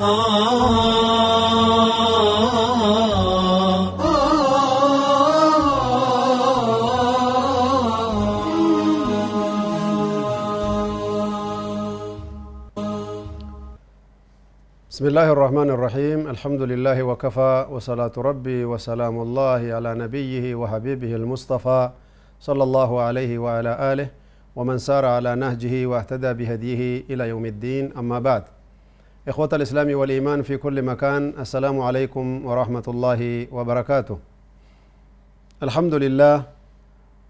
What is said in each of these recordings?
بسم الله الرحمن الرحيم الحمد لله وكفى وصلاة ربي وسلام الله على نبيه وحبيبه المصطفى صلى الله عليه وعلى آله ومن سار على نهجه واهتدى بهديه إلى يوم الدين أما بعد إخوة الإسلام والإيمان في كل مكان السلام عليكم ورحمة الله وبركاته. الحمد لله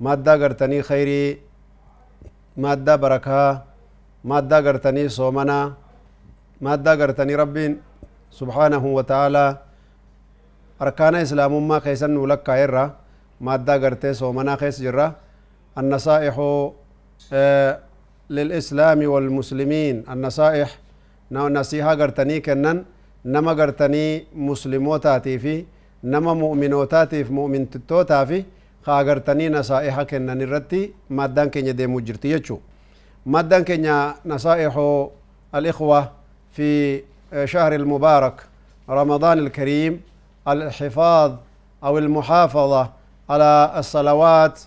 مادة قرتني خيري مادة بركة مادة قرتني صومنا مادة قرتني ربي سبحانه وتعالى. أركان إسلام ما خيسن لك إرّا مادة قرتي صومنا خيس جرّا. النصائح للإسلام والمسلمين النصائح نصيحة قرتني كنن نما قرتني مسلموتاتي في نما مؤمنوتاتي في مؤمن تتوتافي خا قرتني نصائح كنن الرتي مادان كن ديمو جرتي يجو مادان كن نصائح الإخوة في شهر المبارك رمضان الكريم الحفاظ أو المحافظة على الصلوات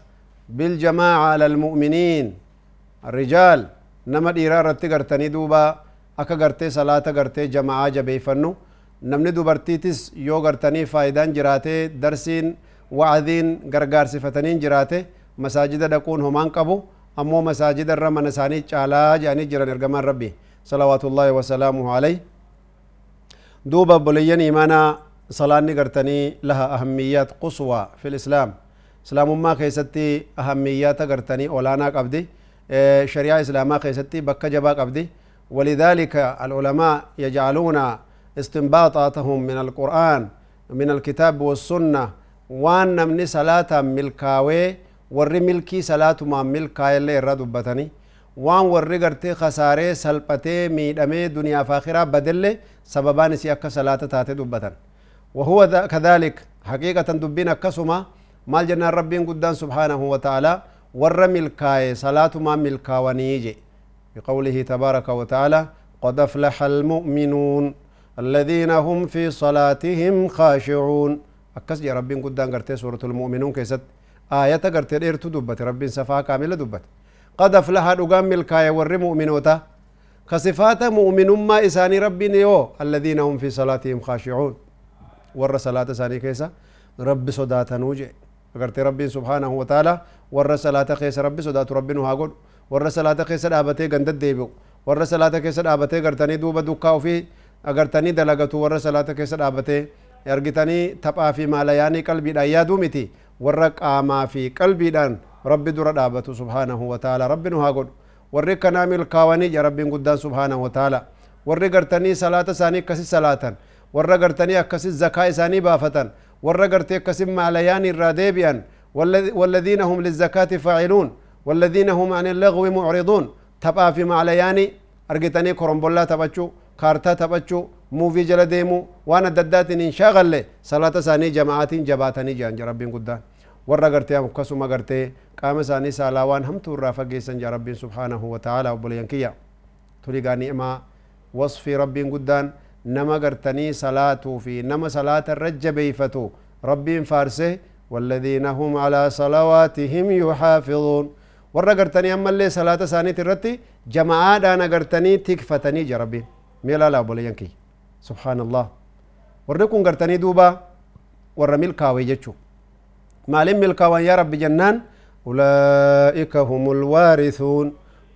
بالجماعة على المؤمنين الرجال نما ديرارة قرتني دوبا صلاة قرتي جماعة جبيفنو نمني دوبرتيتس يو قرتني فايدان جراتي درسين وعذين غرغار صفتنين جراتي مساجد دقون همان قبو أمو مساجد الرمى نساني چالا جاني جران ارغمان ربي صلوات الله وسلامه عليه دوبا بلين إيمانا صلاة قرتني لها أهميات قصوى في الإسلام إسلام ما كيستي أهميات قرتني أولانا قبدي شريعة إسلاما كيستي بكة جبا قبدي ولذلك العلماء يجعلون استنباطاتهم من القرآن من الكتاب والسنة. وان من صلاة ملكاوي ور ملكي صلاة ما ملكاي اللي ردبتني warri gartee kasaaree salphatee miidhamee duniyaaf akhiraa badelle sababaan isii akka salaata taate dubbatan وهو كذلك حقيقة دبين أكسما مال جنان ربين قدان سبحانه وتعالى ور ملكاي صلاة ما ملكا ونيجي بقوله تبارك وتعالى قد أفلح المؤمنون الذين هم في صلاتهم خاشعون. أكس يا ربين قدان قرتي سورة المؤمنون كيست؟ آية قرتي ديرتو دبت ربين صفا كاملة دبت. قد أفلح دقام ملكايا ور مؤمنوتا. كصفات مؤمن ما إساني ربي يو الذين هم في صلاتهم خاشعون. ور صلاة ساني كيسا؟ رب صدات نوجي. أقرت ربي سبحانه وتعالى ور صلاة كيسا؟ ربي صدات ربي نهاقود ور صلاة كيسا دابتي قندد ديبو ور صلاة كيسا دابتي قرتني دوبا دكا وفي أقرتني دلقتو ور صلاة كيسا دابتي أرقتني تبقى في مالياني قلبي دا يادو متي ور قاما في قلبي دان ربي در دابته سبحانه وتعالى ربي نهاقود warri kanaa milkaawanii ja rabbiin guddaan subhaanahu wataala warri gartanii salaata isaanii akkasi salaatan. Warra gartanii akkasi zakaa isaanii baafatan. Warra gartee akkasi maalayaan irraa deebi'an. والذين هم للزكاة فاعلون والذين هم عن اللغو معرضون تبا في معلياني أرجتني كرمبولا تبچو كارتا تبچو موفي جل ديمو وأنا ددات إن شاغل صلاة ساني جماعات جباتني جان ربين قدان warra gartee akkasuma gartee qaama isaanii saalaa waan hamtuu irraa fageessan jaa rabbiin subhaanahu wa ta'ala obboleeyyan kiyya turigaa ni'maa wasfii rabbiin guddaan nama gartanii salaatuu fi nama salaata irra jabeeyfatu rabbiin faarse والذين هم على صلواتهم يحافظون ورا غرتني امال لي صلاه ثانية ترتي جماعة دانا غرتني تكفتني جربي ميلا لا بولينكي سبحان الله ورنكون غرتني دوبا ورا ملكا ويجو مالم كاوي يا رب جنان اولئك هم الوارثون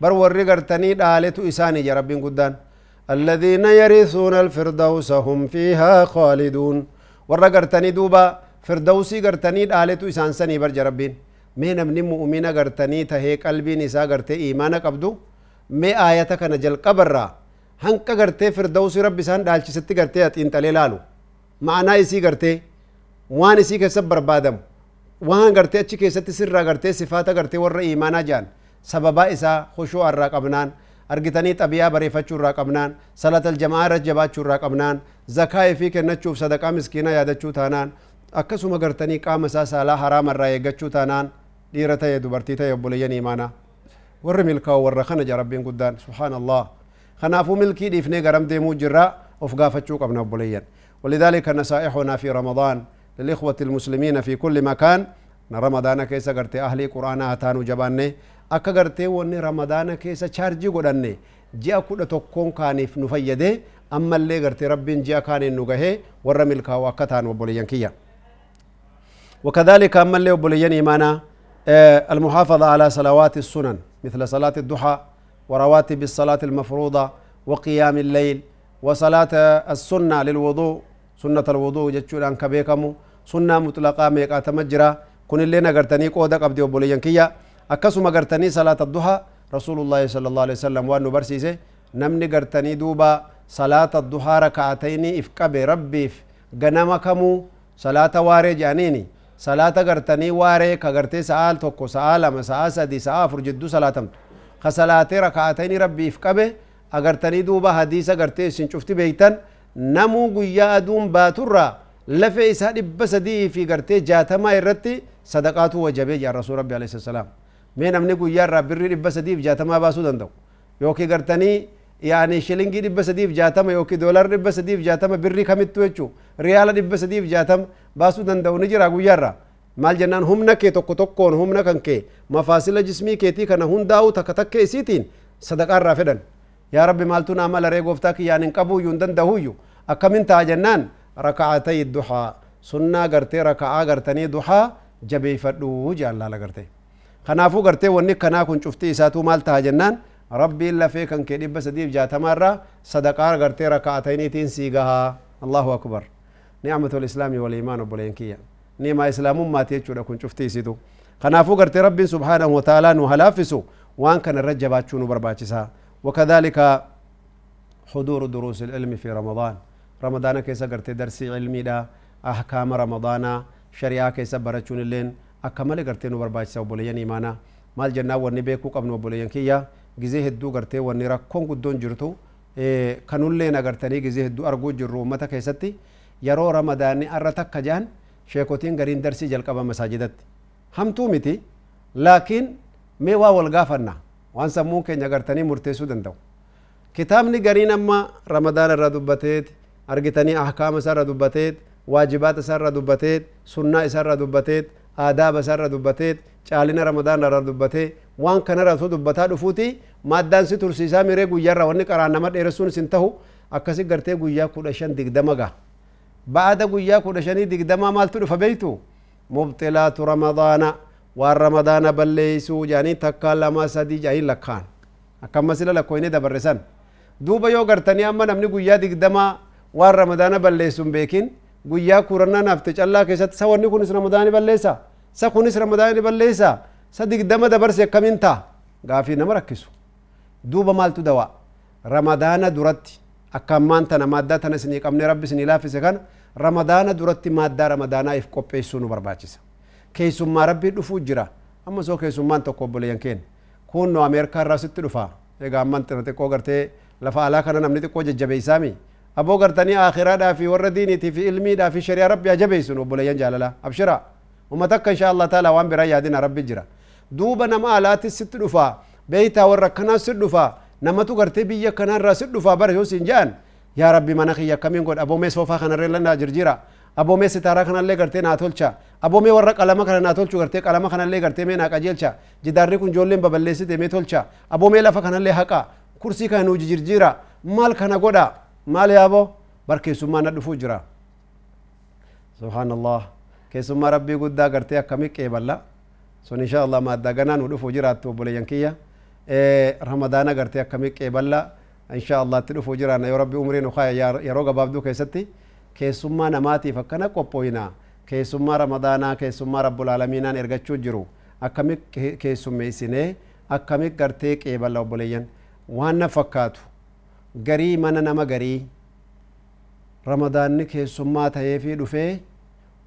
بر ورا غرتني دالتو اساني جربي غدان الذين يرثون الفردوس هم فيها خالدون ورا غرتني دوبا فردوسي غرتني دالتو اسان سني بر جربين نمني مؤمنة قرتني تهي قلبي نساء قرتي إيمانا قبدو مي آياتك نجل قبرا هنك قرتي فردوسي رب إسان دالچي ستي قرتي أتين تليلالو معنى إسي قرتي وان إسي كسب بربادم waan gartee achi keessatti sirraa gartee sifaata gartee warra iimaanaa jaan sababaa isaa hushuu irraa qabnaan argitanii xabiyaa bareeffachuu irraa qabnaan salatal jamaa irra jabaachuu irraa qabnaan zakaa fi kennachuuf sadaqaa miskiina yaadachuu taanaan akkasuma gartanii qaama isaa saalaa haraama irraa eeggachuu taanaan dhiira ta'e dubartii ta'e obboleeyyan iimaanaa warri milkaa'u warra kana ja rabbiin guddaan subhaanallah kanaafuu milkii dhiifnee garam deemuu jirra أفقافتشو قبنا بوليا ولذلك نصائحنا في رمضان للإخوة المسلمين في كل مكان. رمضان كيسا قرتي أهلي قرآن هتانو جباني. أكا قرتي وني رمضان كيسا چارجي قدني جاء كل تكون كانف نفيده أما اللي قرتي ربي جاء كان نغهي ورمي الكاوا كتان وبوليا كيا. وكذلك أما اللي وبوليا إيمانا. المحافظة على صلوات السنن مثل صلاة الضحى ورواتب الصلاة المفروضة وقيام الليل وصلاة السنة للوضوء سنة الوضوء جتشودان كبيكمو سنة مطلقة ميقا تمجرا كن اللي نغرتني قودة قبدي وبوليان كيا. أكسو مغرتني صلاة الضحى رسول الله صلى الله عليه وسلم وأنو برسيسي نمني غرتني دوبا صلاة الضحى ركعتين إفقب ربي غنم كمو صلاة واري جانيني صلاة غرتني واري كغرتي سآل توكو سآل أما سآل سدي سآل فرجدو صلاة خصلاة ركعتين ربي إفقب agartanii duuba hadiisa gartee isin cufti beeytan namuu guyyaa aduun baaturraa lafee isaa dhibba sadii fi gartee jaatamaa irratti sadaqaatu wajabee jaa rasuul rabbi alayhi salaam mee namni guyyaa irraa birrii dhibba sadii fi jaatamaa baasuu danda'u yookiin gartanii jaatama yookiin doolar dhibba sadii fi jaatama birrii kamittu jechuu riyaala dhibba sadii fi jaatama baasuu danda'u ni jira guyyaa irraa maal jennaan humna kee tokko tokkoon humna kan kee mafaasila jismii keetii kana hundaa'u takka takka isiitiin sadaqaa irraa fedhan يا ربي مالتنا عمل ريقوفتك يعني قبو يندن دهويو أكمن تاجنان ركعتي الضحى سنة قرتي ركعة قرتني ضحى جبي فدو جال لا قرتي خنافو قرتي وني كنا كن شفتي ساتو مال تاجنان ربي إلا في كان كدي بس ديف جات مرة صدقار قرتي ركعتين تين سيغها الله أكبر. نعمة الإسلام والإيمان بولينكيا نعمة إسلام ما تيجو كن شفتي سيتو خنافو قرتي ربي سبحانه وتعالى نهلافسو. وان كان الرجبات شنو برباچسا وكذلك حضور دروس العلم في رمضان. رمضان كيسا قرتي درسي علمي دا. أحكام رمضان شريعة كيسا برچون اللين. أكمل قرتي نو برباچسا وبوليان إيمانا مال جنة وني بيكو قبن وبوليان كيا gize hedduu gartee wanni rakkoon guddoon jirtu kanulleen agartanii gize hedduu arguu jirru ummata keessatti yeroo ramadaanni arra takka jaan sheekotiin gariin darsii jalqaba masaajidatti hamtuu miti laakiin mee waa wal gaafanna waan sammuun keenya gartanii murteessuu danda'u kitaabni gariin amma ramadaan irra dubbateet argitanii ahkaama isaa irra dubbateet waajibaata isaa irra dubbateet sunnaa isaa irra dubbateet aadaaba isaa irra dubbateet caalina ramadaan irra dubbatee waan kanarra osoo dubbataa dhufuuti maaddaan si tursiisaa miree guyyaarra wanni qaraan nama dheeressuun isin tahu akkasi gartee guyyaa kudha shan digdama gaa ba'ada guyyaa kudha shanii digdamaa maaltu dhufa beeytu mubxilaatu ramadaana waan ramadaana balleeysuu jedhanii takka lama sadii jedhanii lakkaan akkamma sila lakkoyne dabarre san duuba yoo gartanii amma namni guyyaa digdamaa waan ramadaana balleessu hin beekin guyyaa kurannaa nafte callaa keessatti sa wanni kunis ramadaani balleessa sa kunis ramadaani balleessa sa digdama dabarse akkamiin ta'a gaafii nama rakkisu duuba maaltu dawa ramadaana duratti akka ammaan tana maaddaa tana isinii qabne rabbi isinii laaffise kana ramadaana duratti maaddaa ramadaanaa if qopheessuu nu barbaachisa keessummaa rabbii dhufuu jira amma soo keessummaan tokko obboleeyyan keenya kunno ameerikaa irraa sitti dhufa egaa amman xiqqoo gartee lafa alaa kana namni xiqqoo jajjabeeysaami aboo gartanii akhiraadhaa fi warra diiniitii fi ilmiidhaa fi shari'aa rabbi ajabeeysun obboleeyyan jaalala abshira ummata akka insha allah taala waan biraa yaadina rabbi jira duuba nama alaatis sitti dhufa beeytaa warra akkanaa sitti dhufa namatu gartee biyya kanaarraa sitti dhufa bara yoo siin jedhan yaa rabbi mana kiyya akkamiin godha aboomee soofaa kanarree lannaa jirjira aboomee sitaaraa kanallee gartee naa tolcha aboomee warra qalama kana naa tolchu gartee qalama kanallee gartee mee naa qajeelcha jidaarri kun ijoolleen baballeessite mee tolcha aboomee lafa kanallee haqa kursii kana nuu jirjira maal kana godha maal yaabo bar keessummaa na dhufuu jira subhaanallah keessummaa rabbii guddaa gartee akkami qeeballa sun insha allah maaddaa ganaa nu dhufuu jiraattu obboleeyyan kiyya ramadaana gartee akkami qeeballa insha allah itti dhufuu jiraanna yoo rabbi umrii nu kaaya yeroo gabaabduu keessatti keessummaa namaatiif akkana qophooyina keessummaa ramadaanaa keessummaa rabbulaalamiinaan ergachuu jiru akkami keessummeessinee akkami gartee qeeballa obboleeyyan waan na fakkaatu garii mana nama garii ramadaanni keessummaa ta'eefii dhufee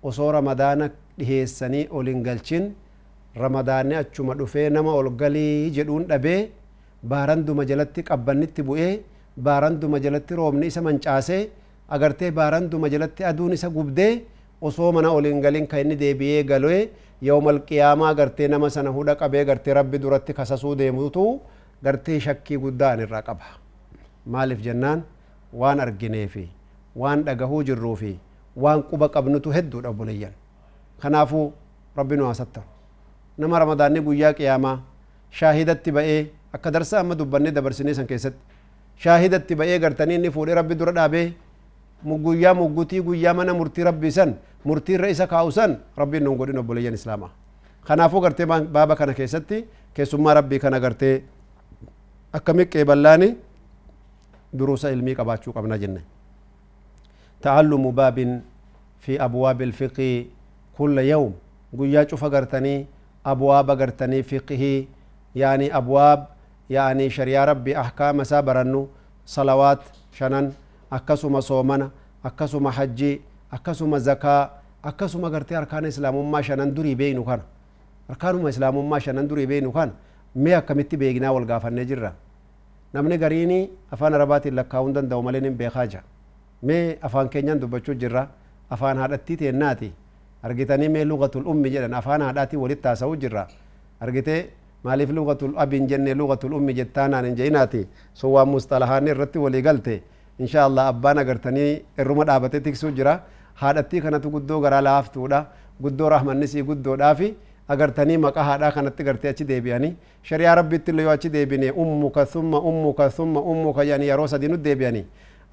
osoo ramadaana dhiheessanii ol hin galchin ramadaanni achuma dhufee nama ol galii jedhuun dhabee baaranduma jalatti qabbannitti bu'ee baaranduma jalatti roobni isa mancaasee agartee baaranduma jalatti aduun isa gubdee osoo mana ol hin galin kan inni deebi'ee galee yawmal qiyaamaa gartee nama sana hudha qabee gartee rabbi duratti kasasuu deemutu gartee shakkii guddaa irraa qaba maaliif jennaan waan arginee fi waan dhagahuu jirruu fi waan quba qabnutu hedduudha obboleeyyan kanaafuu rabbi nu haasattahu nama ramadaanni guyyaa qiyaamaa shaahidatti ba'ee akka darsa amma dubbannee dabarsinee san keessatti shaahidatti ba'ee gartanii inni fuudhee rabbi dura dhaabee guyyaa muggutii guyyaa mana murtii rabbii san murtii irra isa kaa'u san rabbiin nun godhin obboleeyyan islaamaa kanaafuu gartee baaba kana keessatti keessummaa rabbii kana gartee akka miqqee ballaani duruusa ilmii qabaachuu qabna jenne تعلم باب في أبواب الفقه كل يوم. قويا شوف قرتني أبواب قرتني فقه يعني أبواب يعني شريعة ربي أحكام سابرنو. صلوات شنن أكسما صومنا أكسما حجي أكسما زكاة أكسما قرتي أركان إسلام ما شنن دري بينو كان. أركان إسلام ما شنن دري بينو كان. مي أكمتي بيجنا والقافة نجرة. arabaatiin lakkaa'uun danda'u malee nin beekaa jira mee afaan keenyaan dubbachuu jirra afaan haadhattii teennaati argitanii mee lugatul ummi jedhan afaan haadhaatii walitti haasa'uu jirra argitee maaliif lugatul abin jenne lugatul ummi jettaanaan hin je'inaati sun waan mustalahaanni irratti walii galte insha allah abbaan agartanii irruma dhaabatee tiksuu jira haadhattii kanatu guddoo garaa laaftuudha guddoo rahmannisii guddoodhaafi agartanii maqaa haadhaa kanatti gartee achi deebi'anii shari'aa rabbitti illee yoo achi deebine ummuka summa ummuka summa ummuka jedhanii yeroo sadii nu deebi'anii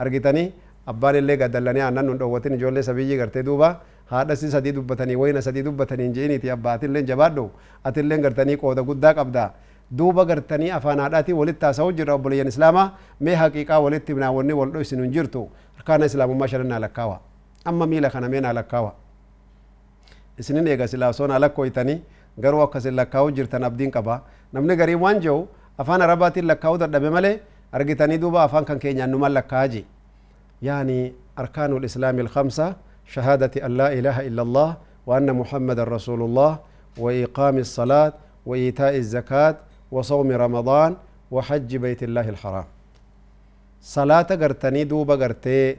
argitanii abbaan illee gaddallanii aannan nun dhoowwatin ijoollee sabiyyii gartee duuba haadhasi sadii dubbatanii wayna sadii dubbatanii je'iniiti abbaatillee jabaadhu atillee gartanii qooda guddaa qabda duuba gartanii afaan haadhaatii walitti haasa'uu jirra obboleeyyan islaamaa mee haqiiqaa walitti himnaawwanni wal dho'isin hin jirtu harkaana islaamummaa shanan naa lakkaawa amma miila kana mee naa lakkaawa isinin eega silaa osoon alakkoytanii garuu akkasin lakkaa'uu jirtan abdiin qaba namni garii waan jehu afaan arabaatiin lakkaa'uu dadhabe malee argitanii duuba afaan kan keenyaan numan lakkaa'aa je يعني أركان الإسلام الخمسة شهادة أن لا إله إلا الله وأن محمد رسول الله وإقام الصلاة وإيتاء الزكاة وصوم رمضان وحج بيت الله الحرام. صلاة قرتني دوبا قرتي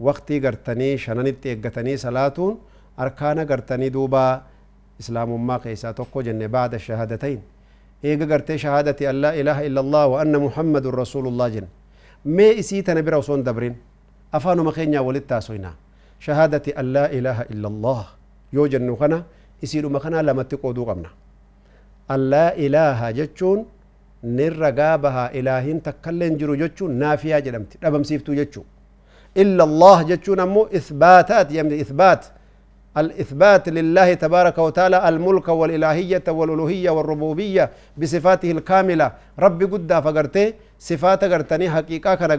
وقتي قرتني شننت إيقتني صلاة أركان قرتني دوبا إسلام ما قيسا توقو جنة بعد الشهادتين. إيقا قرتي شهادة أن لا إله إلا الله وأن محمد رسول الله جن. مي إسيتنا برسون دبرين. أفانو مخينيا ولتاسوينا شهادة أن لا إله إلا الله. يو جنو خنا إسيرو مخنا لما تقودو قمنا أن لا إله جتشون نرقابها إلهين تكلن جرو جتشون نافيا جلمت ربم سيفتو جتشو إلا الله جتشون أمو إثباتات يمدي إثبات. الإثبات لله تبارك وتعالى الملك والإلهية والألوهية والربوبية بصفاته الكاملة. رب قد فقرتي صفات قرتني حقيقة كان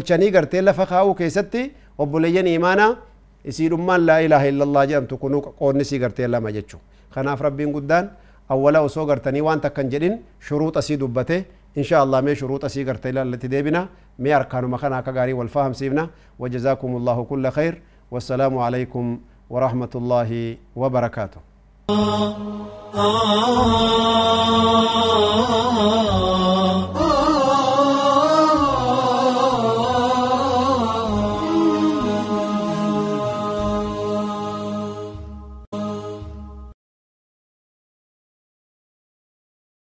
قرتي لفخاو كيستي وبلين إيمانا يسير ما لا إله إلا الله جام تكونوا قونسي قرتي لما جتشو خناف ربي قدان أولا وسو قرتني وان تكن جدين شروط أسي دبته إن شاء الله مي شروط أسي قرتي التي ديبنا مي أركان مخنا كغاري والفهم سيبنا وجزاكم الله كل خير والسلام عليكم ورحمة الله وبركاته